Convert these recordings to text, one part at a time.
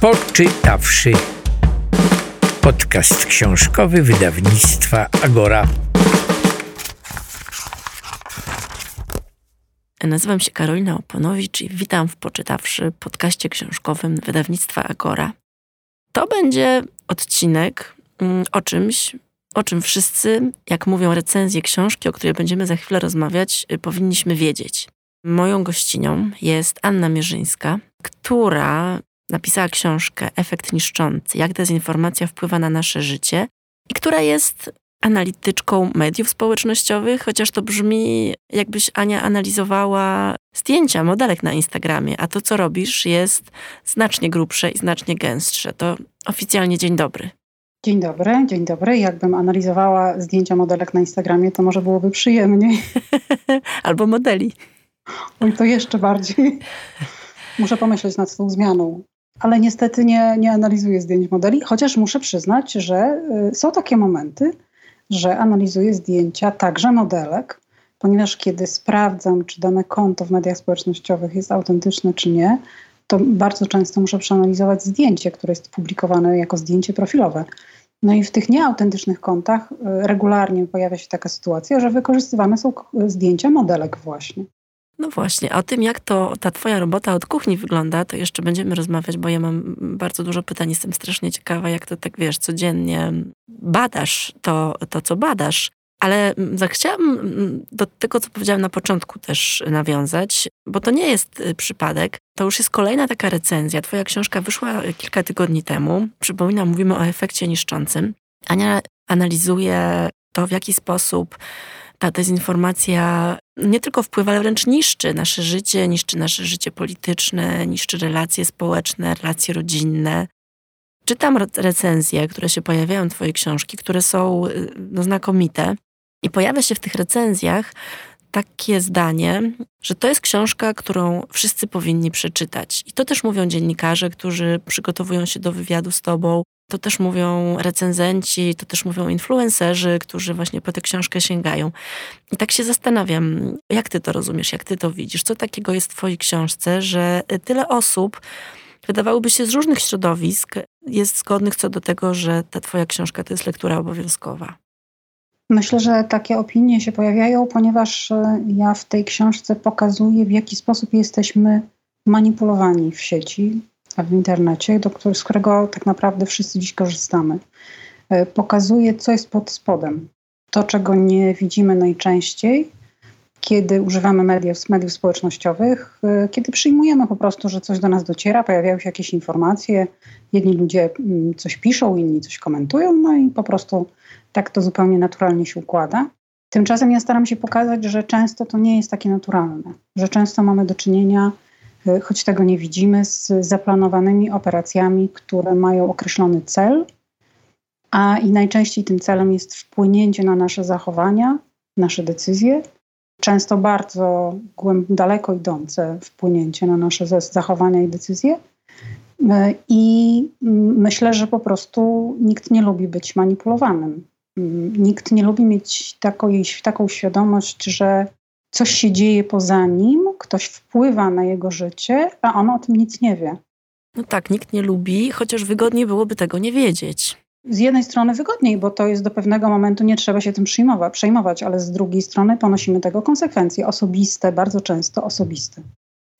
Poczytawszy. Podcast książkowy wydawnictwa Agora. Nazywam się Karolina Oponowicz i witam w Poczytawszy podcaście książkowym wydawnictwa Agora. To będzie odcinek mm, o czymś, o czym wszyscy, jak mówią recenzje książki, o której będziemy za chwilę rozmawiać, y, powinniśmy wiedzieć. Moją gościnią jest Anna Mierzyńska, która napisała książkę Efekt niszczący, jak dezinformacja wpływa na nasze życie i która jest analityczką mediów społecznościowych, chociaż to brzmi jakbyś Ania analizowała zdjęcia modelek na Instagramie, a to co robisz jest znacznie grubsze i znacznie gęstsze. To oficjalnie dzień dobry. Dzień dobry, dzień dobry. Jakbym analizowała zdjęcia modelek na Instagramie, to może byłoby przyjemniej. Albo modeli. Oj, to jeszcze bardziej. Muszę pomyśleć nad tą zmianą. Ale niestety nie, nie analizuję zdjęć modeli, chociaż muszę przyznać, że y, są takie momenty, że analizuję zdjęcia także modelek, ponieważ kiedy sprawdzam, czy dane konto w mediach społecznościowych jest autentyczne, czy nie, to bardzo często muszę przeanalizować zdjęcie, które jest publikowane jako zdjęcie profilowe. No i w tych nieautentycznych kontach y, regularnie pojawia się taka sytuacja, że wykorzystywane są zdjęcia modelek właśnie. No właśnie, o tym, jak to ta twoja robota od kuchni wygląda, to jeszcze będziemy rozmawiać, bo ja mam bardzo dużo pytań. Jestem strasznie ciekawa, jak to tak, wiesz, codziennie badasz to, to co badasz. Ale chciałam do tego, co powiedziałam na początku też nawiązać, bo to nie jest y, przypadek. To już jest kolejna taka recenzja. Twoja książka wyszła kilka tygodni temu. Przypominam, mówimy o efekcie niszczącym. Ania analizuje to, w jaki sposób ta dezinformacja nie tylko wpływa, ale wręcz niszczy nasze życie, niszczy nasze życie polityczne, niszczy relacje społeczne, relacje rodzinne. Czytam recenzje, które się pojawiają w Twojej książki, które są y, no, znakomite. I pojawia się w tych recenzjach takie zdanie, że to jest książka, którą wszyscy powinni przeczytać. I to też mówią dziennikarze, którzy przygotowują się do wywiadu z tobą. To też mówią recenzenci, to też mówią influencerzy, którzy właśnie po tę książkę sięgają. I tak się zastanawiam, jak ty to rozumiesz, jak ty to widzisz? Co takiego jest w twojej książce, że tyle osób, wydawałoby się z różnych środowisk, jest zgodnych co do tego, że ta twoja książka to jest lektura obowiązkowa? Myślę, że takie opinie się pojawiają, ponieważ e, ja w tej książce pokazuję, w jaki sposób jesteśmy manipulowani w sieci, w internecie, do, z którego tak naprawdę wszyscy dziś korzystamy. E, pokazuje, co jest pod spodem. To, czego nie widzimy najczęściej, kiedy używamy mediów, mediów społecznościowych, e, kiedy przyjmujemy po prostu, że coś do nas dociera, pojawiają się jakieś informacje, jedni ludzie mm, coś piszą, inni coś komentują, no i po prostu tak to zupełnie naturalnie się układa. Tymczasem ja staram się pokazać, że często to nie jest takie naturalne, że często mamy do czynienia choć tego nie widzimy, z zaplanowanymi operacjami, które mają określony cel, a i najczęściej tym celem jest wpłynięcie na nasze zachowania, nasze decyzje, często bardzo daleko idące wpłynięcie na nasze zachowania i decyzje. Y, I myślę, że po prostu nikt nie lubi być manipulowanym. Nikt nie lubi mieć taką, taką świadomość, że coś się dzieje poza nim, ktoś wpływa na jego życie, a on o tym nic nie wie. No tak, nikt nie lubi, chociaż wygodniej byłoby tego nie wiedzieć. Z jednej strony wygodniej, bo to jest do pewnego momentu, nie trzeba się tym przejmować, przejmować, ale z drugiej strony ponosimy tego konsekwencje osobiste, bardzo często osobiste.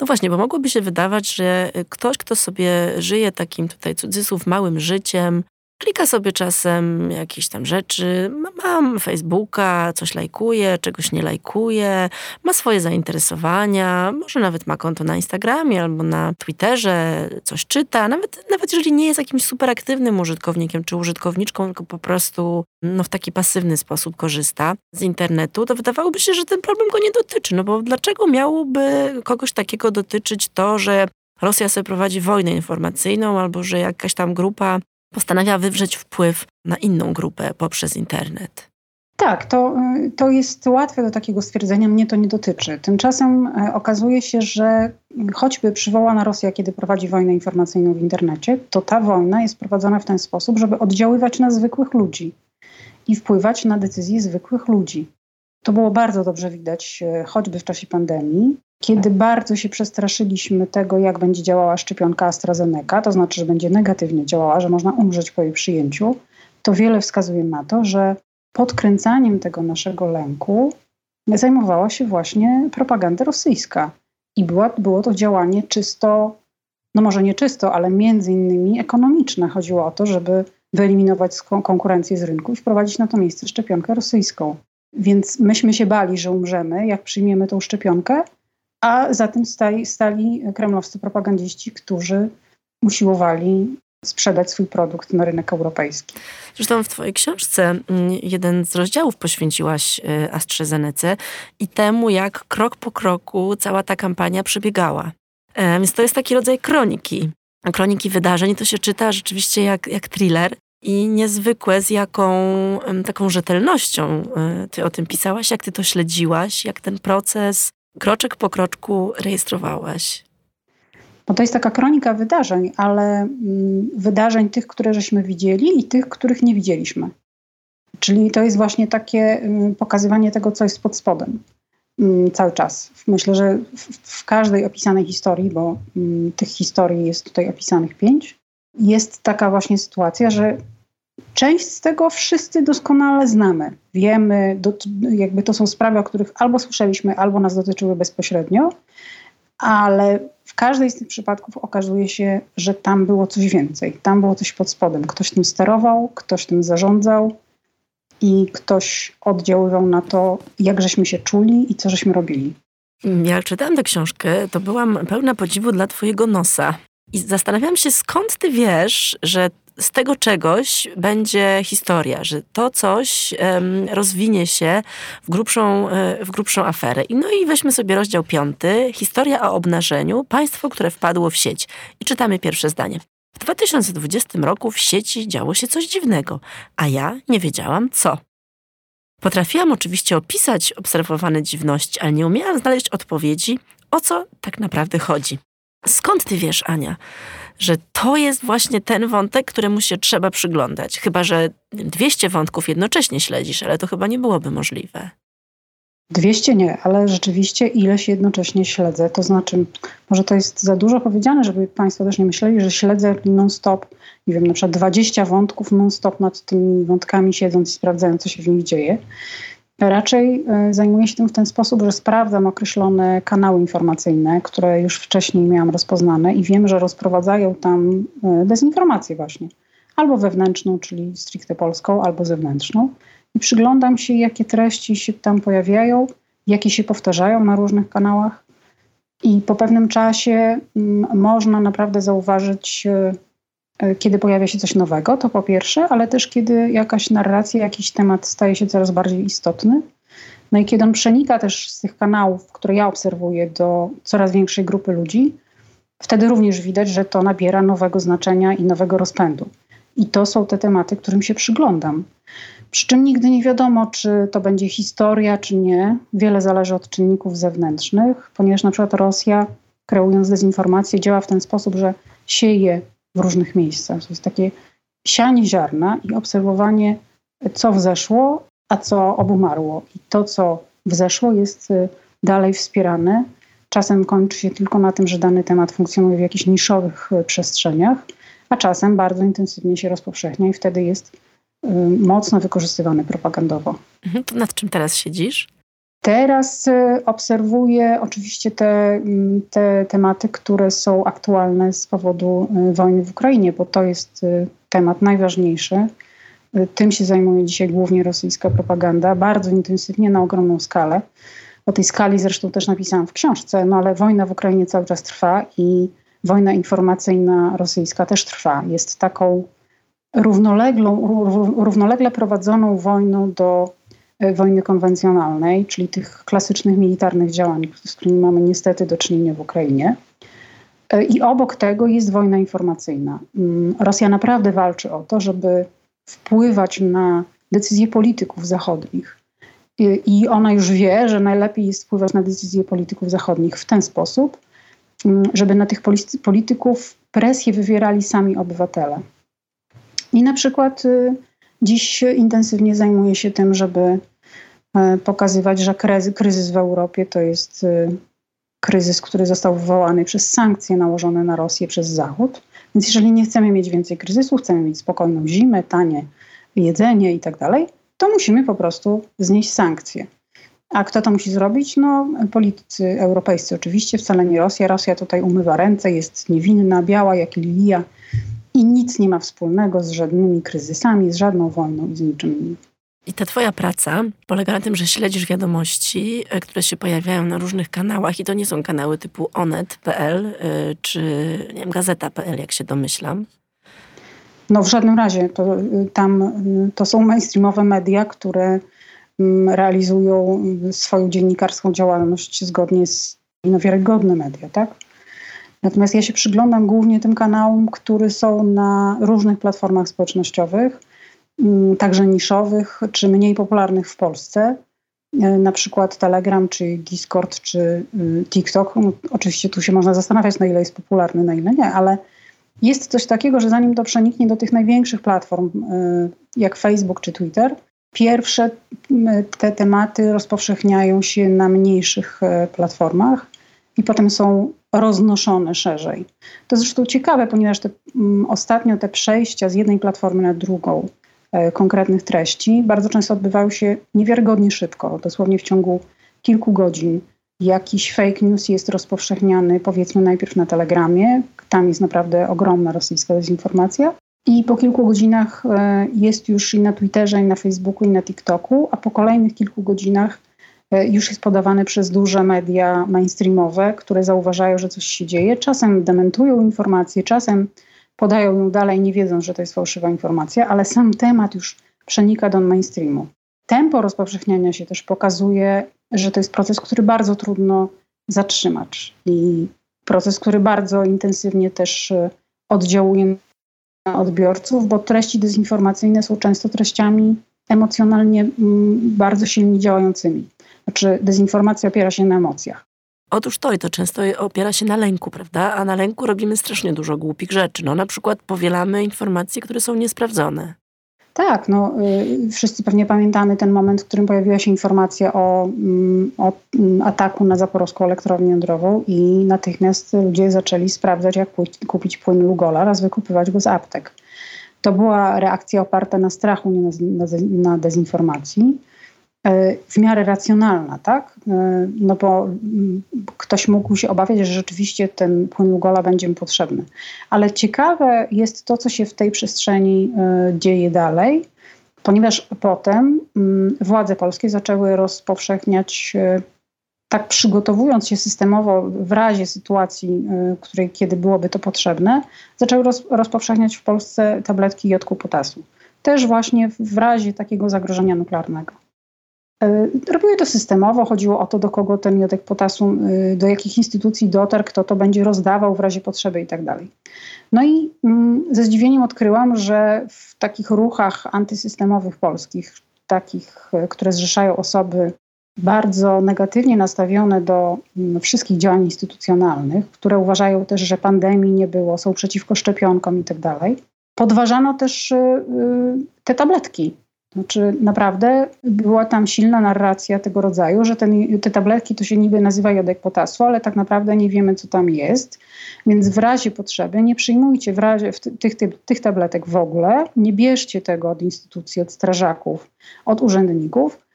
No właśnie, bo mogłoby się wydawać, że ktoś, kto sobie żyje takim tutaj cudzysłów małym życiem, Klika sobie czasem jakieś tam rzeczy. Mam Facebooka, coś lajkuję, czegoś nie lajkuję, ma swoje zainteresowania, może nawet ma konto na Instagramie albo na Twitterze, coś czyta. Nawet, nawet jeżeli nie jest jakimś superaktywnym użytkownikiem czy użytkowniczką, tylko po prostu no, w taki pasywny sposób korzysta z internetu, to wydawałoby się, że ten problem go nie dotyczy. No bo dlaczego miałoby kogoś takiego dotyczyć to, że Rosja sobie prowadzi wojnę informacyjną, albo że jakaś tam grupa postanawia wywrzeć wpływ na inną grupę poprzez internet. Tak, to, to jest łatwe do takiego stwierdzenia, mnie to nie dotyczy. Tymczasem e, okazuje się, że choćby przywołana Rosja, kiedy prowadzi wojnę informacyjną w internecie, to ta wojna jest prowadzona w ten sposób, żeby oddziaływać na zwykłych ludzi i wpływać na decyzje zwykłych ludzi. To było bardzo dobrze widać, e, choćby w czasie pandemii, kiedy bardzo się przestraszyliśmy tego, jak będzie działała szczepionka AstraZeneca, to znaczy, że będzie negatywnie działała, że można umrzeć po jej przyjęciu, to wiele wskazuje na to, że podkręcaniem tego naszego lęku zajmowała się właśnie propaganda rosyjska. I była, było to działanie czysto, no może nie czysto, ale między innymi ekonomiczne. Chodziło o to, żeby wyeliminować konkurencję z rynku i wprowadzić na to miejsce szczepionkę rosyjską. Więc myśmy się bali, że umrzemy, jak przyjmiemy tą szczepionkę, a za tym stali, stali kremlowscy propagandziści, którzy usiłowali sprzedać swój produkt na rynek europejski. Zresztą w Twojej książce mm, jeden z rozdziałów poświęciłaś y, AstraZenece i temu, jak krok po kroku cała ta kampania przebiegała. E, więc to jest taki rodzaj kroniki. Kroniki wydarzeń to się czyta rzeczywiście jak, jak thriller i niezwykłe, z jaką taką rzetelnością y, ty o tym pisałaś, jak ty to śledziłaś, jak ten proces kroczek po kroczku rejestrowałaś. Bo to jest taka kronika wydarzeń, ale mm, wydarzeń tych, które żeśmy widzieli i tych, których nie widzieliśmy. Czyli to jest właśnie takie mm, pokazywanie tego, co jest pod spodem mm, cały czas. Myślę, że w każdej opisanej historii, bo tych historii jest tutaj opisanych pięć, jest taka właśnie sytuacja, że część z tego wszyscy doskonale znamy. Wiemy, do, jakby to są sprawy, o których albo słyszeliśmy, albo nas dotyczyły bezpośrednio, ale w każdej z tych przypadków okazuje się, że tam było coś więcej. Tam było coś pod spodem. Ktoś tym sterował, ktoś tym zarządzał i ktoś oddziaływał na to, jak żeśmy się czuli i co żeśmy robili. Ja czytałam tę książkę, to byłam pełna podziwu dla twojego nosa. I zastanawiam się, skąd ty wiesz, że z tego czegoś będzie historia, że to coś rozwinie się w grubszą, e, w grubszą aferę. I no i weźmy sobie rozdział piąty, historia o obnażeniu, państwo, które wpadło w sieć. I czytamy pierwsze zdanie. W 2020 roku w sieci działo się coś dziwnego, a ja nie wiedziałam co. Potrafiłam oczywiście opisać obserwowane dziwności, ale nie umiałam znaleźć odpowiedzi, o co tak naprawdę chodzi. Skąd ty wiesz, Ania, że to jest właśnie ten wątek, któremu się trzeba przyglądać? Chyba, że 200 wątków jednocześnie śledzisz, ale to chyba nie byłoby możliwe. 200 nie, ale rzeczywiście ileś jednocześnie śledzę. To znaczy, może to jest za dużo powiedziane, żeby Państwo też nie myśleli, że śledzę non-stop, nie wiem, na przykład 20 wątków non-stop nad tymi wątkami siedząc i sprawdzając, co się w nich dzieje. Raczej e, zajmuję się tym w ten sposób, że sprawdzam określone kanały informacyjne, które już wcześniej miałam rozpoznane i wiem, że rozprowadzają tam e, dezinformację właśnie. Albo wewnętrzną, czyli stricte polską, albo zewnętrzną. I przyglądam się, jakie treści się tam pojawiają, jakie się powtarzają na różnych kanałach. I po pewnym czasie można naprawdę zauważyć E, kiedy pojawia się coś nowego, to po pierwsze, ale też kiedy jakaś narracja, jakiś temat staje się coraz bardziej istotny. No i kiedy on przenika też z tych kanałów, które ja obserwuję, do coraz większej grupy ludzi, wtedy również widać, że to nabiera nowego znaczenia i nowego rozpędu. I to są te tematy, którym się przyglądam. Przy czym nigdy nie wiadomo, czy to będzie historia, czy nie. Wiele zależy od czynników zewnętrznych, ponieważ na przykład Rosja, kreując dezinformację, działa w ten sposób, że sieje w różnych miejscach. To jest takie sianie ziarna i obserwowanie, co wzeszło, a co obumarło. I to, co wzeszło, jest y, dalej wspierane. Czasem kończy się tylko na tym, że dany temat funkcjonuje w jakichś niszowych y, przestrzeniach, a czasem bardzo intensywnie się rozpowszechnia i wtedy jest y, mocno wykorzystywany propagandowo. Mhm, to nad czym teraz siedzisz? Teraz y, obserwuję oczywiście te, mm, te tematy, które są aktualne z powodu y, wojny w Ukrainie, bo to jest y, temat najważniejszy. Tym się zajmuje dzisiaj głównie rosyjska propaganda, bardzo intensywnie, na ogromną skalę. O tej skali zresztą też napisałam w książce, no ale wojna w Ukrainie cały czas trwa i wojna informacyjna rosyjska też trwa. Jest taką równolegle prowadzoną wojną do wojny konwencjonalnej, czyli tych klasycznych militarnych działań, z którymi mamy niestety do czynienia w Ukrainie. E, I obok tego jest wojna informacyjna. Mm, Rosja naprawdę walczy o to, żeby wpływać na decyzje polityków zachodnich. I ona już wie, że najlepiej jest wpływać na decyzje polityków zachodnich w ten sposób, mm, żeby na tych polityków presję wywierali sami obywatele. I na przykład y, Dziś intensywnie zajmuję się tym, żeby e, pokazywać, że kryzys w Europie to jest e, kryzys, który został wywołany przez sankcje nałożone na Rosję przez Zachód. Więc jeżeli nie chcemy mieć więcej kryzysu, chcemy mieć spokojną zimę, tanie jedzenie i tak dalej, to musimy po prostu znieść sankcje. A kto to musi zrobić? No, politycy europejscy oczywiście, wcale nie Rosja. Rosja tutaj umywa ręce, jest niewinna, biała jak lilia i nic nie ma wspólnego z żadnymi kryzysami, z żadną wojną i z niczym innym. I ta twoja praca polega na tym, że śledzisz wiadomości, e, które się pojawiają na różnych kanałach i to nie są kanały typu onet.pl e, czy nie wiem, gazeta.pl, jak się domyślam. No w żadnym razie. To, y, tam to są mainstreamowe media, które mm, realizują swoją dziennikarską działalność zgodnie z no, wiarygodne media, tak? Natomiast ja się przyglądam głównie tym kanałom, które są na różnych platformach społecznościowych, mm, także niszowych czy mniej popularnych w Polsce. Y, na przykład Telegram, czy Discord, czy TikTok. No, oczywiście tu się można zastanawiać, na ile jest popularny, na ile nie, ale jest coś takiego, że zanim to przeniknie do tych największych platform, y, jak Facebook czy Twitter, pierwsze y, te tematy rozpowszechniają się na mniejszych y, platformach i potem są roznoszone szerzej. To zresztą ciekawe, ponieważ te, mm, ostatnio te przejścia z jednej platformy na drugą konkretnych treści bardzo często odbywały się niewiarygodnie szybko, dosłownie w ciągu kilku godzin jakiś fake news jest rozpowszechniany, powiedzmy najpierw na Telegramie, tam jest naprawdę ogromna rosyjska dezinformacja. I po kilku godzinach e, jest już i na Twitterze, i na Facebooku, i na TikToku, a po kolejnych kilku godzinach e, już jest podawany przez duże media mainstreamowe, które zauważają, że coś się dzieje. Czasem dementują informację, czasem podają ją dalej, nie wiedząc, że to jest fałszywa informacja, ale sam temat już przenika do mainstreamu. Tempo rozpowszechniania się też pokazuje, że to jest proces, który bardzo trudno zatrzymać. I proces, który bardzo intensywnie też e, oddziałuje na odbiorców, bo treści dezinformacyjne są często treściami emocjonalnie mm, bardzo silnie działającymi. Znaczy, dezinformacja opiera się na emocjach. Otóż to i to często opiera się na lęku, prawda? A na lęku robimy strasznie dużo głupich rzeczy. No, na przykład powielamy informacje, które są niesprawdzone. Tak, no, y, wszyscy pewnie pamiętamy ten moment, w którym pojawiła się informacja o, mm, o mm, ataku na zaporowską elektrownię jądrową i natychmiast ludzie zaczęli sprawdzać, jak kupić płyn Lugola oraz wykupywać go z aptek. To była reakcja oparta na strachu, nie na, na, dezinformacji. E, w miarę racjonalna, tak? E, no bo mm, ktoś mógł się obawiać, że rzeczywiście ten płyn Lugola będzie mu potrzebny. Ale ciekawe jest to, co się w tej przestrzeni e, dzieje dalej, ponieważ potem mm, władze polskie zaczęły rozpowszechniać, tak przygotowując się systemowo w razie sytuacji, której kiedy byłoby to potrzebne, zaczęły roz, rozpowszechniać w Polsce tabletki jodku potasu. Też właśnie w razie takiego zagrożenia nuklearnego. E, robiły to systemowo, chodziło o to, do kogo ten miodek potasu, e, do jakich instytucji dotarł, kto to będzie rozdawał w razie potrzeby i tak. No i mm, ze zdziwieniem odkryłam, że w takich ruchach antysystemowych polskich, takich, które zrzeszają osoby bardzo negatywnie nastawione do mm, wszystkich działań instytucjonalnych, które uważają też, że pandemii nie było, są przeciwko szczepionkom i tak dalej, podważano też te tabletki. Znaczy, naprawdę była tam silna narracja tego rodzaju, że ten, te tabletki to się niby nazywa jodek potasu, ale tak naprawdę nie wiemy, co tam jest. Więc w razie potrzeby nie przyjmujcie w razie w tych, tych, tych tabletek w ogóle, nie bierzcie tego od instytucji, od strażaków, od urzędników,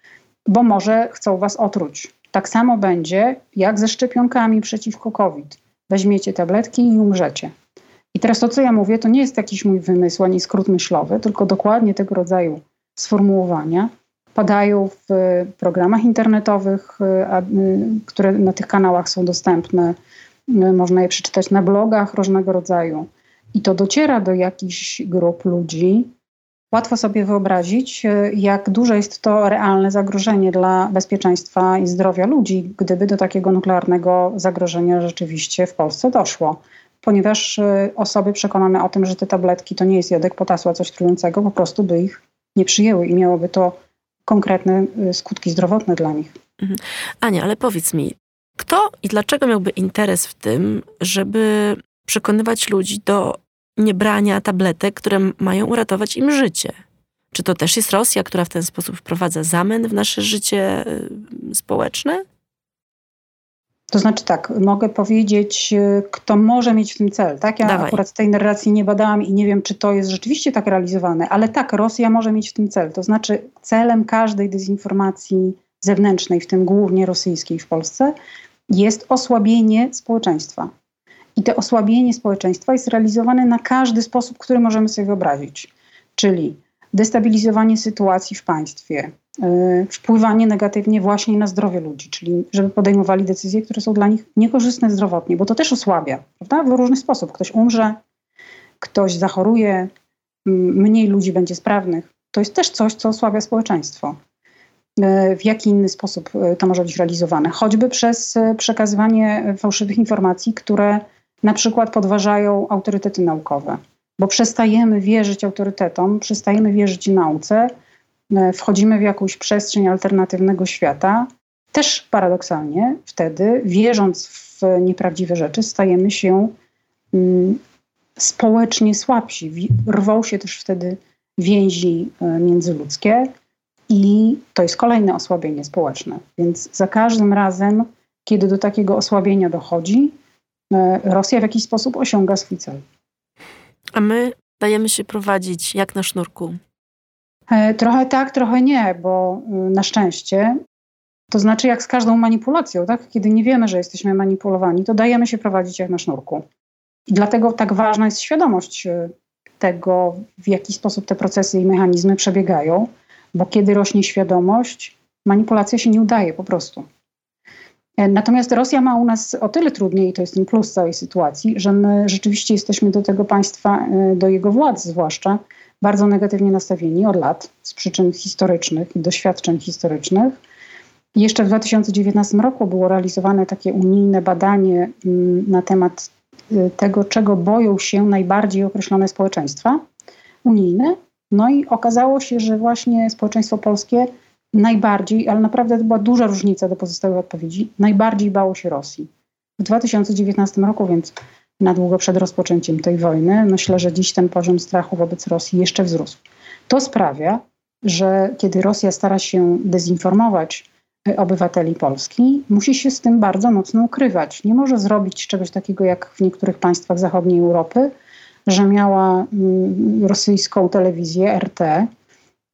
bo może chcą was otruć. Tak samo będzie jak ze szczepionkami przeciwko COVID. Weźmiecie tabletki i umrzecie. I teraz to, co ja mówię, to nie jest jakiś mój wymysł ani skrót myślowy, tylko dokładnie tego rodzaju sformułowania padają w programach internetowych, które na tych kanałach są dostępne. Można je przeczytać na blogach różnego rodzaju. I to dociera do jakichś grup ludzi. Łatwo sobie wyobrazić, jak duże jest to realne zagrożenie dla bezpieczeństwa i zdrowia ludzi, gdyby do takiego nuklearnego zagrożenia rzeczywiście w Polsce doszło. Ponieważ osoby przekonane o tym, że te tabletki to nie jest jodek potasu, a coś trującego, po prostu by ich nie przyjęły i miałoby to konkretne y, skutki zdrowotne dla nich. Mhm. Ania, ale powiedz mi, kto i dlaczego miałby interes w tym, żeby przekonywać ludzi do niebrania tabletek, które mają uratować im życie? Czy to też jest Rosja, która w ten sposób wprowadza zamęt w nasze życie y, społeczne? To znaczy tak, mogę powiedzieć, y, kto może mieć w tym cel. Tak? Ja Dawaj. akurat tej narracji nie badałam i nie wiem, czy to jest rzeczywiście tak realizowane, ale tak, Rosja może mieć w tym cel. To znaczy celem każdej dezinformacji zewnętrznej, w tym głównie rosyjskiej w Polsce, jest osłabienie społeczeństwa. I to osłabienie społeczeństwa jest realizowane na każdy sposób, który możemy sobie wyobrazić. Czyli destabilizowanie sytuacji w państwie, yy, wpływanie negatywnie właśnie na zdrowie ludzi, czyli żeby podejmowali decyzje, które są dla nich niekorzystne zdrowotnie, bo to też osłabia, prawda? W różny sposób. Ktoś umrze, ktoś zachoruje, mniej ludzi będzie sprawnych. To jest też coś, co osłabia społeczeństwo. Yy, w jaki inny sposób yy, to może być realizowane? Choćby przez przekazywanie fałszywych informacji, które na przykład podważają autorytety naukowe bo przestajemy wierzyć autorytetom, przestajemy wierzyć nauce, e, wchodzimy w jakąś przestrzeń alternatywnego świata. Też paradoksalnie wtedy, wierząc w nieprawdziwe rzeczy, stajemy się mm, społecznie słabsi. Rwą się też wtedy więzi e, międzyludzkie i to jest kolejne osłabienie społeczne. Więc za każdym razem, kiedy do takiego osłabienia dochodzi, Rosja w jakiś sposób osiąga swój cel. A my dajemy się prowadzić jak na sznurku. E, trochę tak, trochę nie, bo y, na szczęście, to znaczy jak z każdą manipulacją, tak? kiedy nie wiemy, że jesteśmy manipulowani, to dajemy się prowadzić jak na sznurku. I dlatego tak ważna jest świadomość tego, w jaki sposób te procesy i mechanizmy przebiegają, bo kiedy rośnie świadomość, manipulacja się nie udaje po prostu. E, natomiast Rosja ma u nas o tyle trudniej, i to jest ten plus całej sytuacji, że my rzeczywiście jesteśmy do tego państwa, e, do jego władz zwłaszcza, bardzo negatywnie nastawieni od lat z przyczyn historycznych i doświadczeń historycznych. Jeszcze w 2019 roku było realizowane takie unijne badanie mm, na temat e, tego, czego boją się najbardziej określone społeczeństwa unijne. No i okazało się, że właśnie społeczeństwo polskie najbardziej, ale naprawdę to była duża różnica do pozostałych odpowiedzi, najbardziej bało się Rosji. W 2019 roku, więc na długo przed rozpoczęciem tej wojny, myślę, że dziś ten poziom strachu wobec Rosji jeszcze wzrósł. To sprawia, że kiedy Rosja stara się dezinformować e, obywateli Polski, musi się z tym bardzo mocno ukrywać. Nie może zrobić czegoś takiego jak w niektórych państwach zachodniej Europy, że miała mm, rosyjską telewizję RT,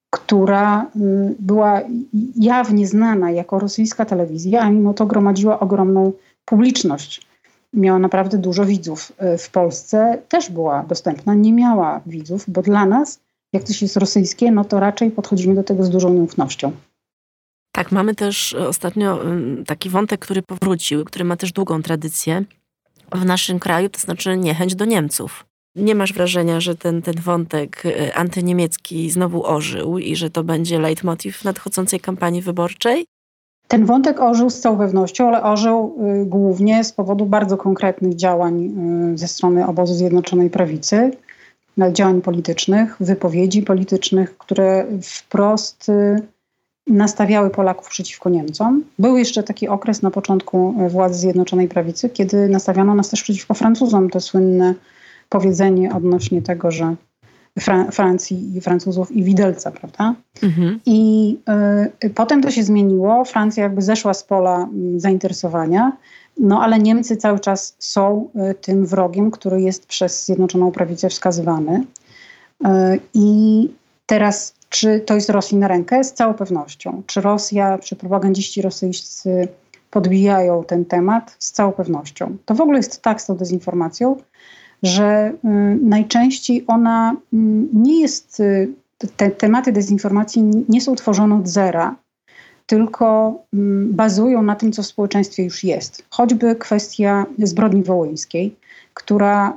która y, była jawnie znana jako rosyjska telewizja, a mimo to gromadziła ogromną publiczność. Miała naprawdę dużo widzów. Y, w Polsce też była dostępna, nie miała widzów, bo dla nas, jak coś jest rosyjskie, no to raczej podchodzimy do tego z dużą nieufnością. Tak, mamy też ostatnio y, taki wątek, który powrócił, który ma też długą tradycję w naszym kraju, to znaczy niechęć do Niemców. Nie masz wrażenia, że ten, ten wątek y, antyniemiecki znowu ożył i że to będzie leitmotiv nadchodzącej kampanii wyborczej? Ten wątek ożył z całą pewnością, ale ożył y, głównie z powodu bardzo konkretnych działań y, ze strony obozu Zjednoczonej Prawicy, działań politycznych, wypowiedzi politycznych, które wprost nastawiały Polaków przeciwko Niemcom. Był jeszcze taki okres na początku władzy Zjednoczonej Prawicy, kiedy nastawiano nas też przeciwko Francuzom. To słynne powiedzenie odnośnie tego, że Fra Francji i Francuzów i widelca, prawda? Mhm. I y, potem to się zmieniło. Francja jakby zeszła z pola y, zainteresowania, no ale Niemcy cały czas są y, tym wrogiem, który jest przez Zjednoczoną Prawicę wskazywany. Y, I teraz, czy to jest Rosji na rękę? Z całą pewnością. Czy Rosja, czy propagandziści rosyjscy podbijają ten temat? Z całą pewnością. To w ogóle jest tak z tą dezinformacją, że y, najczęściej ona y, nie jest, y, te tematy dezinformacji nie są tworzone od zera, tylko bazują na tym, co w społeczeństwie już jest. Choćby kwestia zbrodni wołyńskiej, która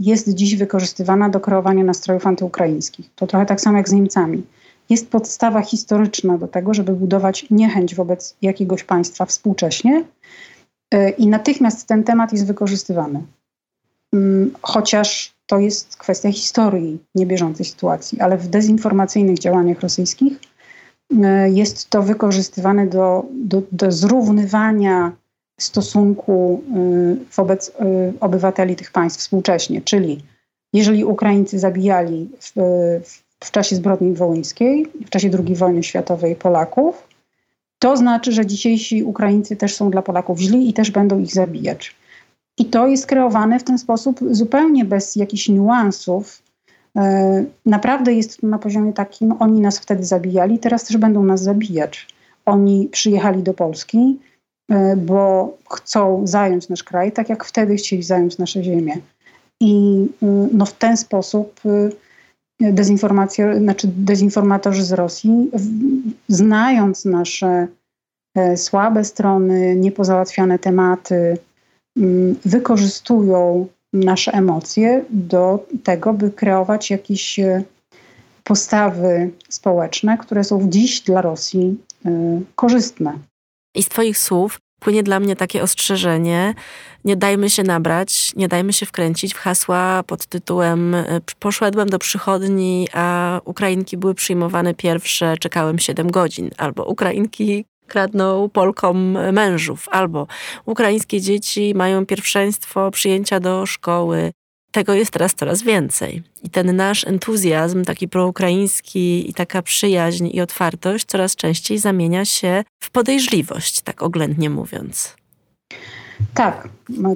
jest dziś wykorzystywana do kreowania nastrojów antyukraińskich. To trochę tak samo jak z Niemcami. Jest podstawa historyczna do tego, żeby budować niechęć wobec jakiegoś państwa współcześnie i natychmiast ten temat jest wykorzystywany. Mm, chociaż to jest kwestia historii, niebieżącej sytuacji, ale w dezinformacyjnych działaniach rosyjskich e, jest to wykorzystywane do, do, do zrównywania stosunku e, wobec e, obywateli tych państw współcześnie. Czyli jeżeli Ukraińcy zabijali w, w, czasie zbrodni wołyńskiej, w czasie II wojny światowej Polaków, to znaczy, że dzisiejsi Ukraińcy też są dla Polaków źli i też będą ich zabijać. I to jest kreowane w ten sposób zupełnie bez jakichś niuansów. E, naprawdę jest na poziomie takim, oni nas wtedy zabijali, teraz też będą nas zabijać. Oni przyjechali do Polski, e, bo chcą zająć nasz kraj, tak jak wtedy chcieli zająć nasze ziemię. I e, no, w ten sposób dezinformacja, znaczy dezinformatorzy z Rosji, znając nasze słabe strony, niepozałatwiane tematy, wykorzystują nasze emocje do tego, by kreować jakieś e, postawy społeczne, które są dziś dla Rosji e, korzystne. I z Twoich słów płynie dla mnie takie ostrzeżenie: nie dajmy się nabrać, nie dajmy się wkręcić w hasła pod tytułem e, Poszedłem do przychodni, a Ukrainki były przyjmowane pierwsze, czekałem 7 godzin, albo Ukrainki kradną Polkom mężów, albo ukraińskie dzieci mają pierwszeństwo przyjęcia do szkoły. Tego jest teraz coraz więcej. I ten nasz entuzjazm, taki proukraiński i taka przyjaźń i otwartość coraz częściej zamienia się w podejrzliwość, tak oględnie mówiąc. Tak,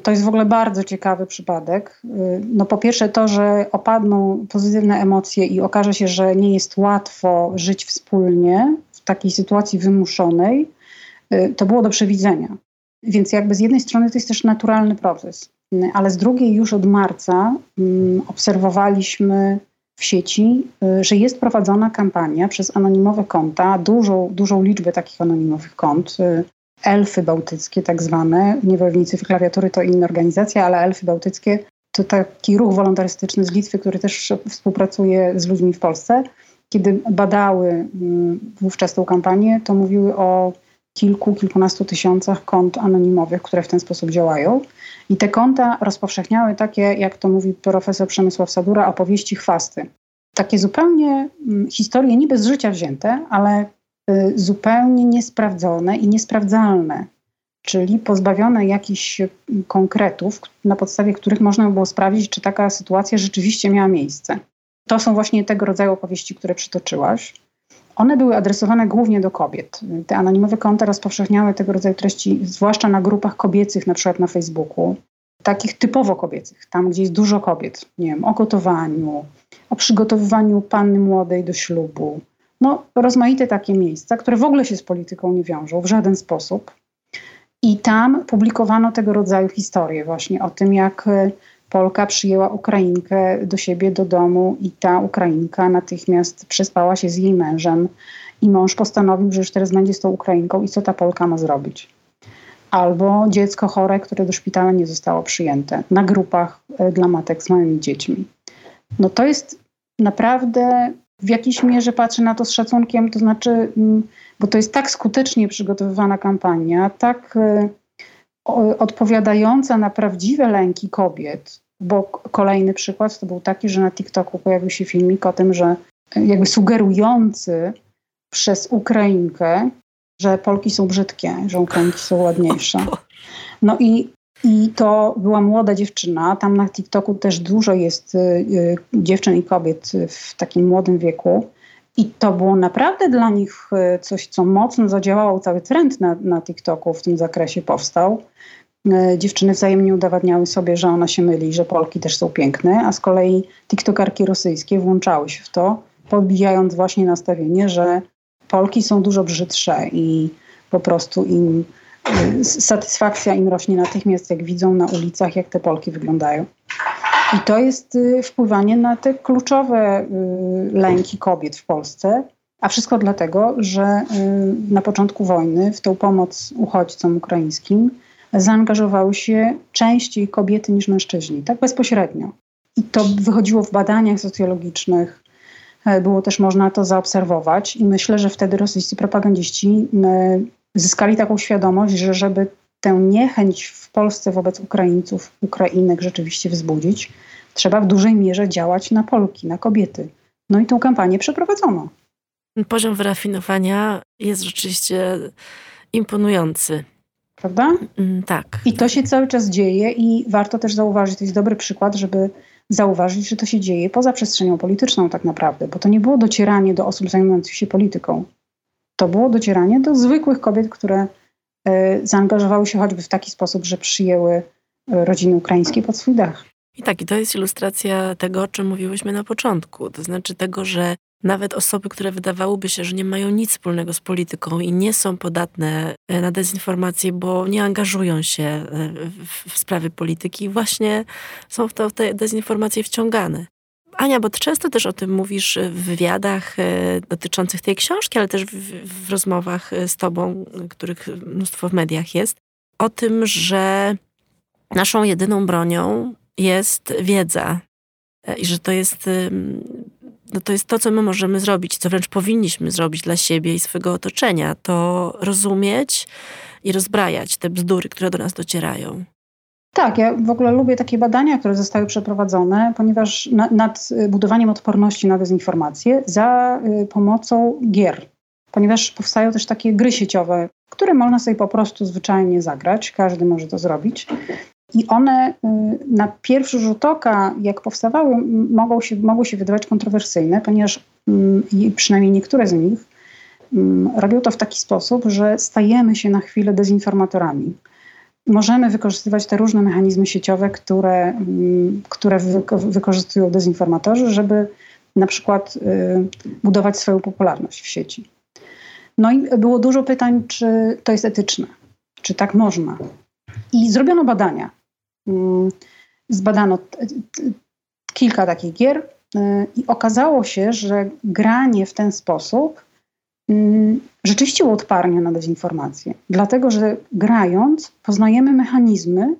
to jest w ogóle bardzo ciekawy przypadek. No po pierwsze to, że opadną pozytywne emocje i okaże się, że nie jest łatwo żyć wspólnie, takiej sytuacji wymuszonej, y, to było do przewidzenia. Więc jakby z jednej strony to jest też naturalny proces, y, ale z drugiej już od marca mm, obserwowaliśmy w sieci, y, że jest prowadzona kampania przez anonimowe konta, dużą, dużą liczbę takich anonimowych kont, elfy bałtyckie tak zwane, niewolnicy klawiatury to inna organizacja, ale elfy bałtyckie to taki ruch wolontarystyczny z Litwy, który też współpracuje z ludźmi w Polsce, kiedy badały mm, wówczas tę kampanię, to mówiły o kilku, kilkunastu tysiącach kont anonimowych, które w ten sposób działają. I te konta rozpowszechniały takie, jak to mówi profesor Przemysław Sadura, opowieści chwasty. Takie zupełnie mm, historie niby z życia wzięte, ale y, zupełnie niesprawdzone i niesprawdzalne, czyli pozbawione jakichś konkretów, na podstawie których można by było sprawdzić, czy taka sytuacja rzeczywiście miała miejsce. To są właśnie tego rodzaju opowieści, które przytoczyłaś. One były adresowane głównie do kobiet. Te anonimowe konta rozpowszechniały tego rodzaju treści, zwłaszcza na grupach kobiecych, na przykład na Facebooku, takich typowo kobiecych, tam gdzie jest dużo kobiet, nie wiem, o gotowaniu, o przygotowywaniu panny młodej do ślubu. No, rozmaite takie miejsca, które w ogóle się z polityką nie wiążą w żaden sposób. I tam publikowano tego rodzaju historie właśnie o tym, jak Polka przyjęła Ukrainkę do siebie do domu i ta Ukrainka natychmiast przespała się z jej mężem i mąż postanowił, że już teraz będzie z tą Ukrainką i co ta Polka ma zrobić. Albo dziecko chore, które do szpitala nie zostało przyjęte na grupach e, dla matek z małymi dziećmi. No to jest naprawdę w jakiejś mierze patrzę na to z szacunkiem, to znaczy, mm, bo to jest tak skutecznie przygotowywana kampania, tak e, odpowiadająca na prawdziwe lęki kobiet, bo kolejny przykład to był taki, że na TikToku pojawił się filmik o tym, że jakby sugerujący przez Ukrainkę, że Polki są brzydkie, że Ukrainki są ładniejsze. No i, i to była młoda dziewczyna. Tam na TikToku też dużo jest y, y, dziewczyn i kobiet w takim młodym wieku. I to było naprawdę dla nich y, coś, co mocno zadziałało. Cały trend na, na TikToku w tym zakresie powstał. E, dziewczyny wzajemnie udowadniały sobie, że ona się myli, że Polki też są piękne, a z kolei tiktokarki rosyjskie włączały się w to, podbijając właśnie nastawienie, że Polki są dużo brzydsze i po prostu im e, satysfakcja im rośnie natychmiast, jak widzą na ulicach, jak te Polki wyglądają. I to jest e, wpływanie na te kluczowe lęki kobiet w Polsce, a wszystko dlatego, że na początku wojny w tą pomoc uchodźcom ukraińskim zaangażowały się częściej kobiety niż mężczyźni, tak bezpośrednio. I to wychodziło w badaniach socjologicznych, e, było też można to zaobserwować i myślę, że wtedy rosyjscy propagandziści zyskali taką świadomość, że żeby tę niechęć w Polsce wobec Ukraińców, Ukrainek rzeczywiście wzbudzić, trzeba w dużej mierze działać na Polki, na kobiety. No i tą kampanię przeprowadzono. Poziom wyrafinowania jest rzeczywiście imponujący prawda? Mm, tak. I to się cały czas dzieje i warto też zauważyć, to jest dobry przykład, żeby zauważyć, że to się dzieje poza przestrzenią polityczną tak naprawdę, bo to nie było docieranie do osób zajmujących się polityką. To było docieranie do zwykłych kobiet, które zaangażowały się choćby w taki sposób, że przyjęły rodziny ukraińskie pod swój dach. I tak, i to jest ilustracja tego, o czym mówiłyśmy na początku. To znaczy tego, że nawet osoby, które wydawałoby się, że nie mają nic wspólnego z polityką i nie są podatne e, na dezinformację, bo nie angażują się e, w sprawy polityki, właśnie są w, to, w te dezinformacje wciągane. Ania, bo często też o tym mówisz w wywiadach e, dotyczących tej książki, ale też w, w rozmowach z tobą, których mnóstwo w mediach jest, o tym, że naszą jedyną bronią jest wiedza i że to jest no to jest to, co my możemy zrobić, co wręcz powinniśmy zrobić dla siebie i swojego otoczenia, to rozumieć i rozbrajać te bzdury, które do nas docierają. Tak, ja w ogóle lubię takie badania, które zostały przeprowadzone, ponieważ na, nad budowaniem odporności na dezinformację za y, pomocą gier. Ponieważ powstają też takie gry sieciowe, które można sobie po prostu zwyczajnie zagrać, każdy może to zrobić. I one y, na pierwszy rzut oka, jak powstawały, mogą się, mogły się wydawać kontrowersyjne, ponieważ mm, przynajmniej niektóre z nich mm, robią to w taki sposób, że stajemy się na chwilę dezinformatorami. Możemy wykorzystywać te różne mechanizmy sieciowe, które, mm, które wykorzystują dezinformatorzy, żeby na przykład y, budować swoją popularność w sieci. No i było dużo pytań, czy to jest etyczne, czy tak można. I zrobiono badania. Mm, zbadano kilka takich gier y, i okazało się, że granie w ten sposób mm, rzeczywiście uodparnia na dezinformację. Dlatego, że grając poznajemy mechanizmy,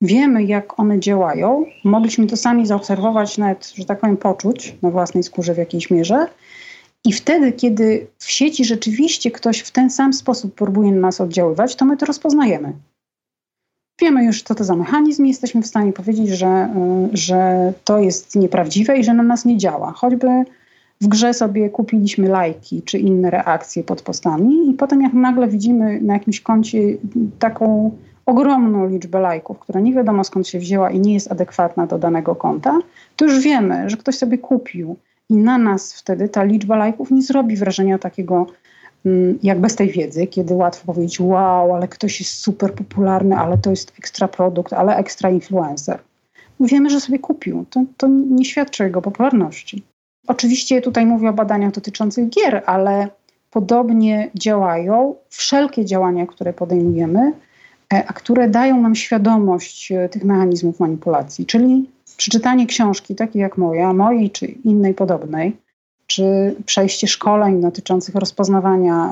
wiemy jak one działają, mogliśmy to sami zaobserwować, nawet, że tak powiem, poczuć na własnej skórze w jakiejś mierze. I wtedy, kiedy w sieci rzeczywiście ktoś w ten sam sposób próbuje na nas oddziaływać, to my to rozpoznajemy. Wiemy już, co to za mechanizm jesteśmy w stanie powiedzieć, że, y, że to jest nieprawdziwe i że na nas nie działa. Choćby w grze sobie kupiliśmy lajki czy inne reakcje pod postami i potem jak nagle widzimy na jakimś koncie taką ogromną liczbę lajków, która nie wiadomo skąd się wzięła i nie jest adekwatna do danego konta, to już wiemy, że ktoś sobie kupił i na nas wtedy ta liczba lajków nie zrobi wrażenia takiego jak bez tej wiedzy, kiedy łatwo powiedzieć, wow, ale ktoś jest super popularny, ale to jest ekstra produkt, ale ekstra influencer. Wiemy, że sobie kupił. To, to nie świadczy o jego popularności. Oczywiście tutaj mówię o badaniach dotyczących gier, ale podobnie działają wszelkie działania, które podejmujemy, e, a które dają nam świadomość e, tych mechanizmów manipulacji. Czyli przeczytanie książki takiej jak moja, mojej czy innej podobnej, czy przejście szkoleń dotyczących rozpoznawania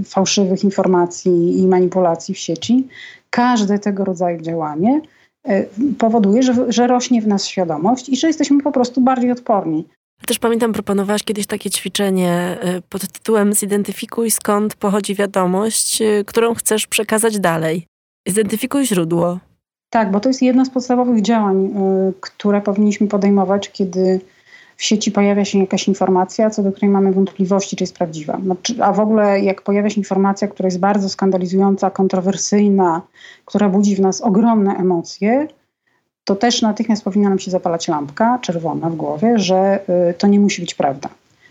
y, fałszywych informacji i manipulacji w sieci, każde tego rodzaju działanie y, powoduje, że, że rośnie w nas świadomość i że jesteśmy po prostu bardziej odporni. Też pamiętam, proponowałaś kiedyś takie ćwiczenie y, pod tytułem Zidentyfikuj skąd pochodzi wiadomość, którą chcesz przekazać dalej. Zidentyfikuj źródło. Tak, bo to jest jedno z podstawowych działań, które powinniśmy podejmować, kiedy w sieci pojawia się jakaś informacja, co do której mamy wątpliwości, czy jest prawdziwa. Znaczy, a w ogóle jak pojawia się informacja, która jest bardzo skandalizująca, kontrowersyjna, która budzi w nas ogromne emocje, to też natychmiast powinna nam się zapalać lampka czerwona w głowie, że y, to nie musi być prawda.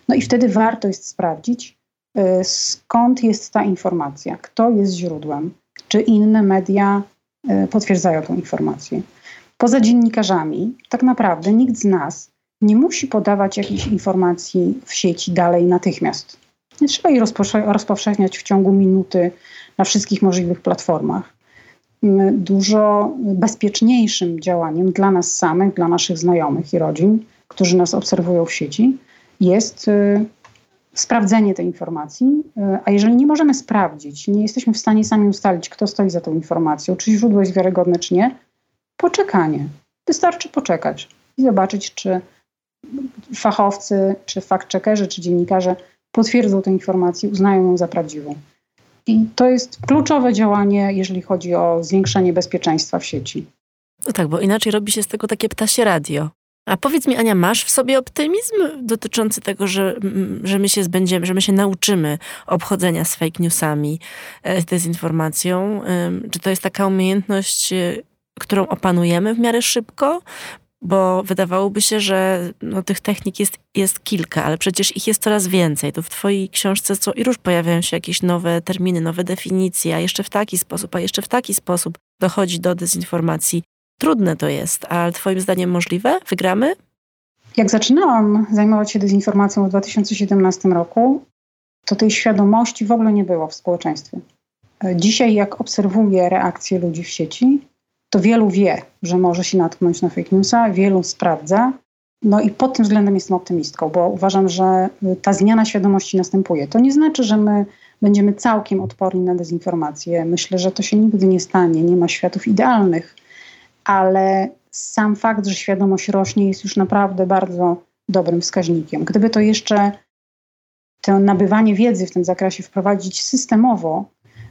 No i wtedy warto jest sprawdzić, y, skąd jest ta informacja, kto jest źródłem, czy inne media y, potwierdzają tę informację. Poza dziennikarzami, tak naprawdę nikt z nas nie musi podawać jakiejś informacji w sieci dalej natychmiast. Nie trzeba jej rozpowszechniać w ciągu minuty na wszystkich możliwych platformach. Dużo bezpieczniejszym działaniem dla nas samych, dla naszych znajomych i rodzin, którzy nas obserwują w sieci, jest y, sprawdzenie tej informacji. Y, a jeżeli nie możemy sprawdzić, nie jesteśmy w stanie sami ustalić, kto stoi za tą informacją, czy źródło jest wiarygodne, czy nie, poczekanie. Wystarczy poczekać i zobaczyć, czy fachowcy, czy fact-checkerzy, czy dziennikarze potwierdzą tę informację, uznają ją za prawdziwą. I to jest kluczowe działanie, jeżeli chodzi o zwiększenie bezpieczeństwa w sieci. No tak, bo inaczej robi się z tego takie ptasie radio. A powiedz mi, Ania, masz w sobie optymizm dotyczący tego, że, że my się zbędziemy, że my się nauczymy obchodzenia z fake newsami, e, z dezinformacją? Czy to jest taka umiejętność, e, którą opanujemy w miarę szybko? Bo wydawałoby się, że no, tych technik jest, jest kilka, ale przecież ich jest coraz więcej. To w Twojej książce co i róż pojawiają się jakieś nowe terminy, nowe definicje, a jeszcze w taki sposób, a jeszcze w taki sposób dochodzi do dezinformacji. Trudne to jest, ale Twoim zdaniem możliwe? Wygramy? Jak zaczynałam zajmować się dezinformacją w 2017 roku, to tej świadomości w ogóle nie było w społeczeństwie. Dzisiaj, jak obserwuję reakcje ludzi w sieci, to wielu wie, że może się natknąć na fake newsa, wielu sprawdza. No i pod tym względem jestem optymistką, bo uważam, że ta zmiana świadomości następuje. To nie znaczy, że my będziemy całkiem odporni na dezinformację. Myślę, że to się nigdy nie stanie, nie ma światów idealnych, ale sam fakt, że świadomość rośnie, jest już naprawdę bardzo dobrym wskaźnikiem. Gdyby to jeszcze to nabywanie wiedzy w tym zakresie wprowadzić systemowo,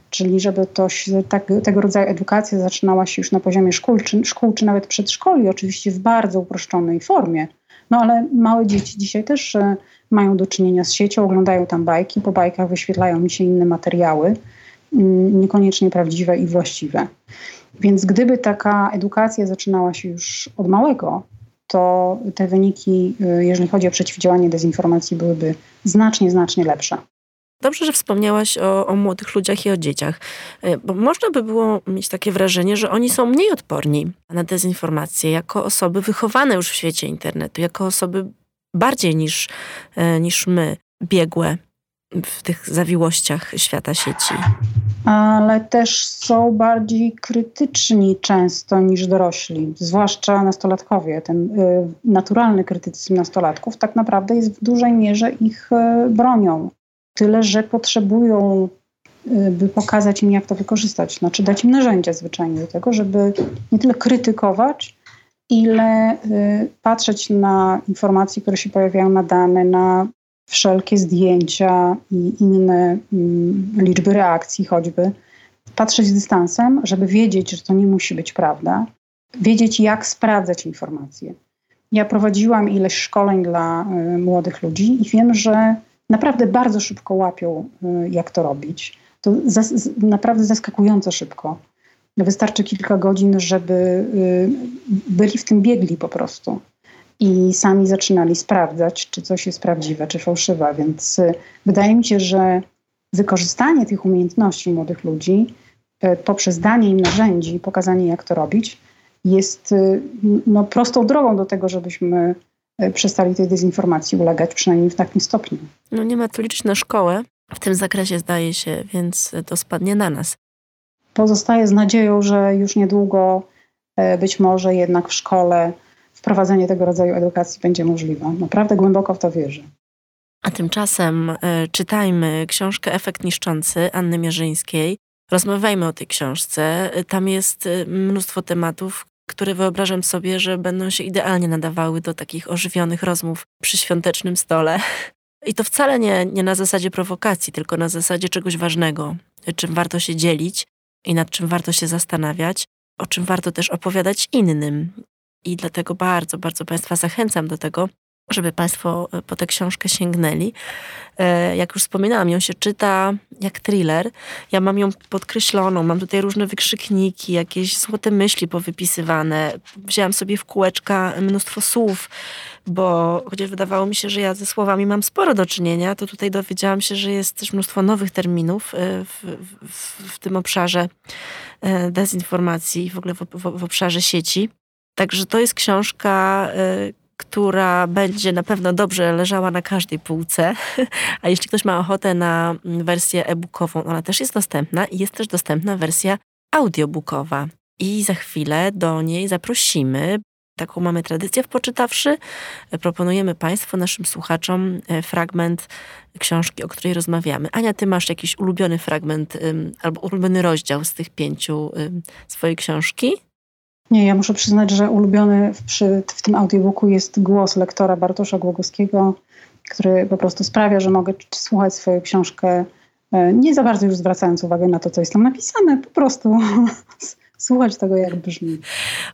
czyli żeby to, tak, tego rodzaju edukacja zaczynała się już na poziomie szkół czy, szkół, czy nawet przedszkoli, oczywiście w bardzo uproszczonej formie. No ale małe dzieci dzisiaj też e, mają do czynienia z siecią, oglądają tam bajki, po bajkach wyświetlają mi się inne materiały, mm, niekoniecznie prawdziwe i właściwe. Więc gdyby taka edukacja zaczynała się już od małego, to te wyniki, y, jeżeli chodzi o przeciwdziałanie dezinformacji, byłyby znacznie, znacznie lepsze. Dobrze, że wspomniałaś o, o, młodych ludziach i o dzieciach, y, bo można by było mieć takie wrażenie, że oni są mniej odporni na dezinformację jako osoby wychowane już w świecie internetu, jako osoby bardziej niż, y, niż my, biegłe w tych zawiłościach świata sieci. Ale też są bardziej krytyczni często niż dorośli, zwłaszcza nastolatkowie. Ten y, naturalny krytycyzm nastolatków tak naprawdę jest w dużej mierze ich bronią. Tyle, że potrzebują, y, by pokazać im, jak to wykorzystać. Znaczy dać im narzędzia zwyczajnie do tego, żeby nie tyle krytykować, ile y, patrzeć na informacje, które się pojawiają na dane, na wszelkie zdjęcia i inne mm, liczby reakcji choćby, patrzeć z dystansem, żeby wiedzieć, że to nie musi być prawda, wiedzieć jak sprawdzać informacje. Ja prowadziłam ileś szkoleń dla y, młodych ludzi i wiem, że naprawdę bardzo szybko łapią, y, jak to robić. To zas naprawdę zaskakująco szybko. Wystarczy kilka godzin, żeby y, byli w tym biegli po prostu i sami zaczynali sprawdzać, czy coś jest prawdziwe, czy fałszywe. Więc y, wydaje mi się, że wykorzystanie tych umiejętności młodych ludzi poprzez danie im narzędzi, pokazanie, jak to robić, jest no, prostą drogą do tego, żebyśmy przestali tej dezinformacji ulegać, przynajmniej w takim stopniu. No nie ma tu liczyć na szkołę w tym zakresie, zdaje się, więc to spadnie na nas. Pozostaje z nadzieją, że już niedługo być może jednak w szkole wprowadzenie tego rodzaju edukacji będzie możliwe. Naprawdę głęboko w to wierzę. A tymczasem y, czytajmy książkę Efekt Niszczący Anny Mierzyńskiej. Rozmawiajmy o tej książce. Tam jest e, mnóstwo tematów, które wyobrażam sobie, że będą się idealnie nadawały do takich ożywionych rozmów przy świątecznym stole. I to wcale nie, nie na zasadzie prowokacji, tylko na zasadzie czegoś ważnego, czym warto się dzielić i nad czym warto się zastanawiać, o czym warto też opowiadać innym i dlatego bardzo, bardzo Państwa zachęcam do tego, żeby Państwo e, po tę książkę sięgnęli. E, jak już wspominałam, ją się czyta jak thriller. Ja mam ją podkreśloną, mam tutaj różne wykrzykniki, jakieś złote myśli powypisywane. Wzięłam sobie w kółeczka mnóstwo słów, bo chociaż wydawało mi się, że ja ze słowami mam sporo do czynienia, to tutaj dowiedziałam się, że jest też mnóstwo nowych terminów e, w, w, w tym obszarze dezinformacji w ogóle w, w, obszarze sieci. Także to jest książka, która będzie na pewno dobrze leżała na każdej półce. A jeśli ktoś ma ochotę na wersję e-bookową, ona też jest dostępna i jest też dostępna wersja audiobookowa. I za chwilę do niej zaprosimy. Taką mamy tradycję w Poczytawszy. Proponujemy Państwu, naszym słuchaczom, e, fragment książki, o której rozmawiamy. Ania, ty masz jakiś ulubiony fragment albo ulubiony rozdział z tych pięciu swojej książki? Nie, ja muszę przyznać, że ulubiony w, przy, w tym audiobooku jest głos lektora Bartosza Głogowskiego, który po prostu sprawia, że mogę słuchać swoją książkę, e, nie za bardzo już zwracając uwagę na to, co jest tam napisane, po prostu słuchać tego, jak brzmi.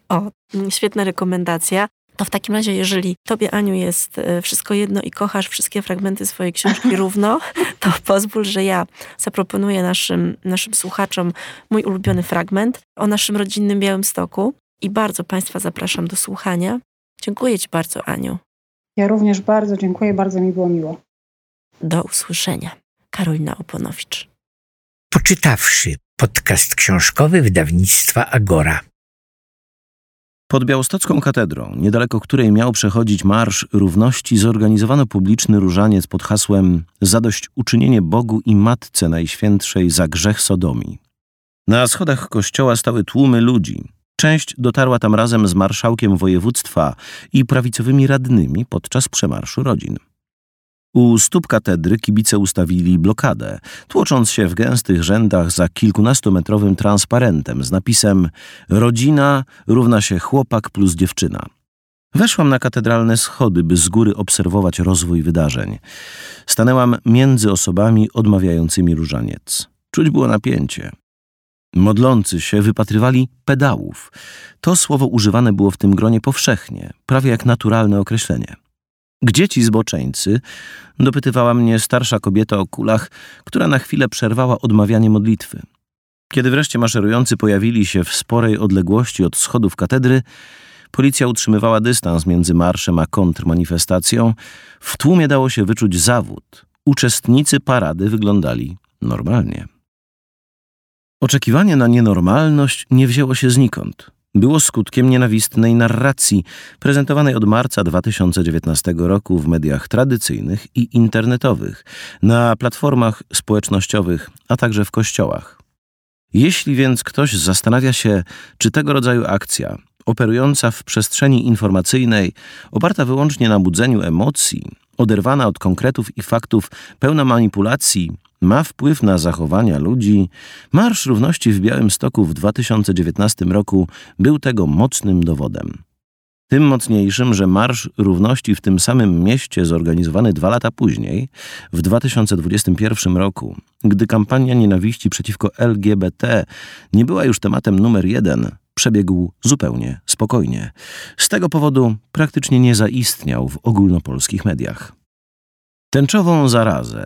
O, świetna rekomendacja. To w takim razie, jeżeli tobie, Aniu, jest e, wszystko jedno i kochasz wszystkie fragmenty swojej książki równo, to pozwól, że ja zaproponuję naszym, naszym słuchaczom mój ulubiony fragment o naszym rodzinnym Białym Stoku i bardzo Państwa zapraszam do słuchania. Dziękuję Ci bardzo, Aniu. Ja również bardzo dziękuję, bardzo mi było miło. Do usłyszenia. Karolina Oponowicz. Poczytawszy podcast książkowy wydawnictwa Agora. Pod Białostocką katedrą, niedaleko której miał przechodzić Marsz Równości, zorganizowano publiczny różaniec pod hasłem Zadośćuczynienie Bogu i Matce Najświętszej za grzech Sodomii. Na schodach kościoła stały tłumy ludzi. Część dotarła tam razem z marszałkiem województwa i prawicowymi radnymi podczas przemarszu rodzin. U stóp katedry kibice ustawili blokadę, tłocząc się w gęstych rzędach za kilkunastometrowym transparentem z napisem Rodzina równa się chłopak plus dziewczyna. Weszłam na katedralne schody, by z góry obserwować rozwój wydarzeń. Stanęłam między osobami odmawiającymi różaniec. Czuć było napięcie. Modlący się wypatrywali pedałów. To słowo używane było w tym gronie powszechnie, prawie jak naturalne określenie. Gdzie ci zboczeńcy? Dopytywała mnie starsza kobieta o kulach, która na chwilę przerwała odmawianie modlitwy. Kiedy wreszcie maszerujący pojawili się w sporej odległości od schodów katedry, policja utrzymywała dystans między marszem a kontrmanifestacją. W tłumie dało się wyczuć zawód. Uczestnicy parady wyglądali normalnie. Oczekiwanie na nienormalność nie wzięło się znikąd było skutkiem nienawistnej narracji prezentowanej od marca 2019 roku w mediach tradycyjnych i internetowych, na platformach społecznościowych, a także w kościołach. Jeśli więc ktoś zastanawia się, czy tego rodzaju akcja, operująca w przestrzeni informacyjnej, oparta wyłącznie na budzeniu emocji, oderwana od konkretów i faktów, pełna manipulacji, ma wpływ na zachowania ludzi, Marsz Równości w Białymstoku w 2019 roku był tego mocnym dowodem. Tym mocniejszym, że Marsz Równości w tym samym mieście zorganizowany dwa lata później, w 2021 roku, gdy kampania nienawiści przeciwko LGBT nie była już tematem numer jeden, przebiegł zupełnie spokojnie. Z tego powodu praktycznie nie zaistniał w ogólnopolskich mediach. Tęczową zarazę,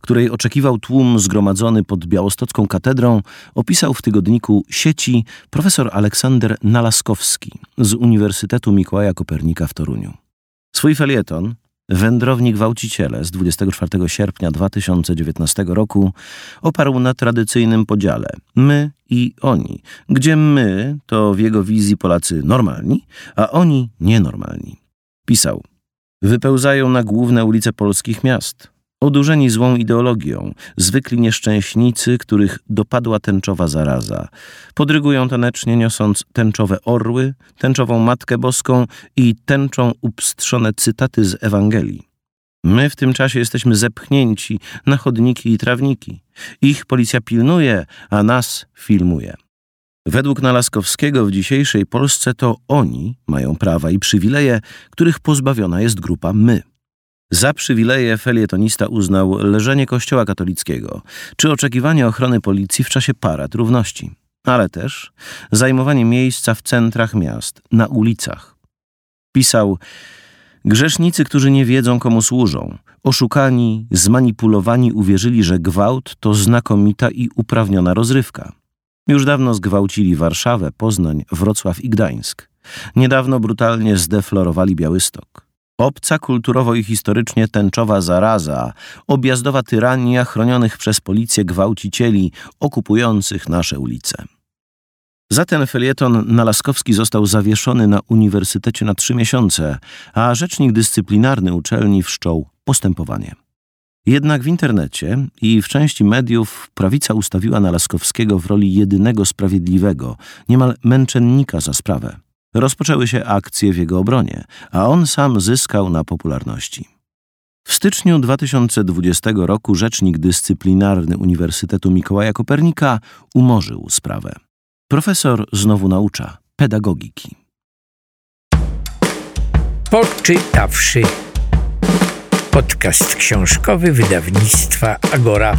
której oczekiwał tłum zgromadzony pod białostocką katedrą, opisał w tygodniku sieci profesor Aleksander Nalaskowski z Uniwersytetu Mikołaja Kopernika w Toruniu. Swój felieton, Wędrowni gwałciciele z 24 sierpnia 2019 roku oparł na tradycyjnym podziale my i oni, gdzie my to w jego wizji Polacy normalni, a oni nienormalni. Pisał: Wypełzają na główne ulice polskich miast, Odurzeni złą ideologią, zwykli nieszczęśnicy, których dopadła tęczowa zaraza. Podrygują tanecznie, niosąc tęczowe orły, tęczową Matkę Boską i tęczą upstrzone cytaty z Ewangelii. My w tym czasie jesteśmy zepchnięci na chodniki i trawniki. Ich policja pilnuje, a nas filmuje. Według Nalaskowskiego w dzisiejszej Polsce to oni mają prawa i przywileje, których pozbawiona jest grupa my. Za przywileje felietonista uznał leżenie kościoła katolickiego, czy oczekiwanie ochrony policji w czasie parad równości, ale też zajmowanie miejsca w centrach miast, na ulicach. Pisał, grzesznicy, którzy nie wiedzą komu służą, oszukani, zmanipulowani uwierzyli, że gwałt to znakomita i uprawniona rozrywka. Już dawno zgwałcili Warszawę, Poznań, Wrocław i Gdańsk. Niedawno brutalnie zdeflorowali Białystok. Obca kulturowo i historycznie tęczowa zaraza, objazdowa tyrania chronionych przez policję gwałcicieli okupujących nasze ulice. Za ten felieton Nalaskowski został zawieszony na uniwersytecie na trzy miesiące, a rzecznik dyscyplinarny uczelni wszczął postępowanie. Jednak w internecie i w części mediów prawica ustawiła Nalaskowskiego w roli jedynego sprawiedliwego, niemal męczennika za sprawę. Rozpoczęły się akcje w jego obronie, a on sam zyskał na popularności. W styczniu 2020 roku rzecznik dyscyplinarny Uniwersytetu Mikołaja Kopernika umorzył sprawę. Profesor znowu naucza pedagogiki. Poczytawszy podcast książkowy wydawnictwa Agora.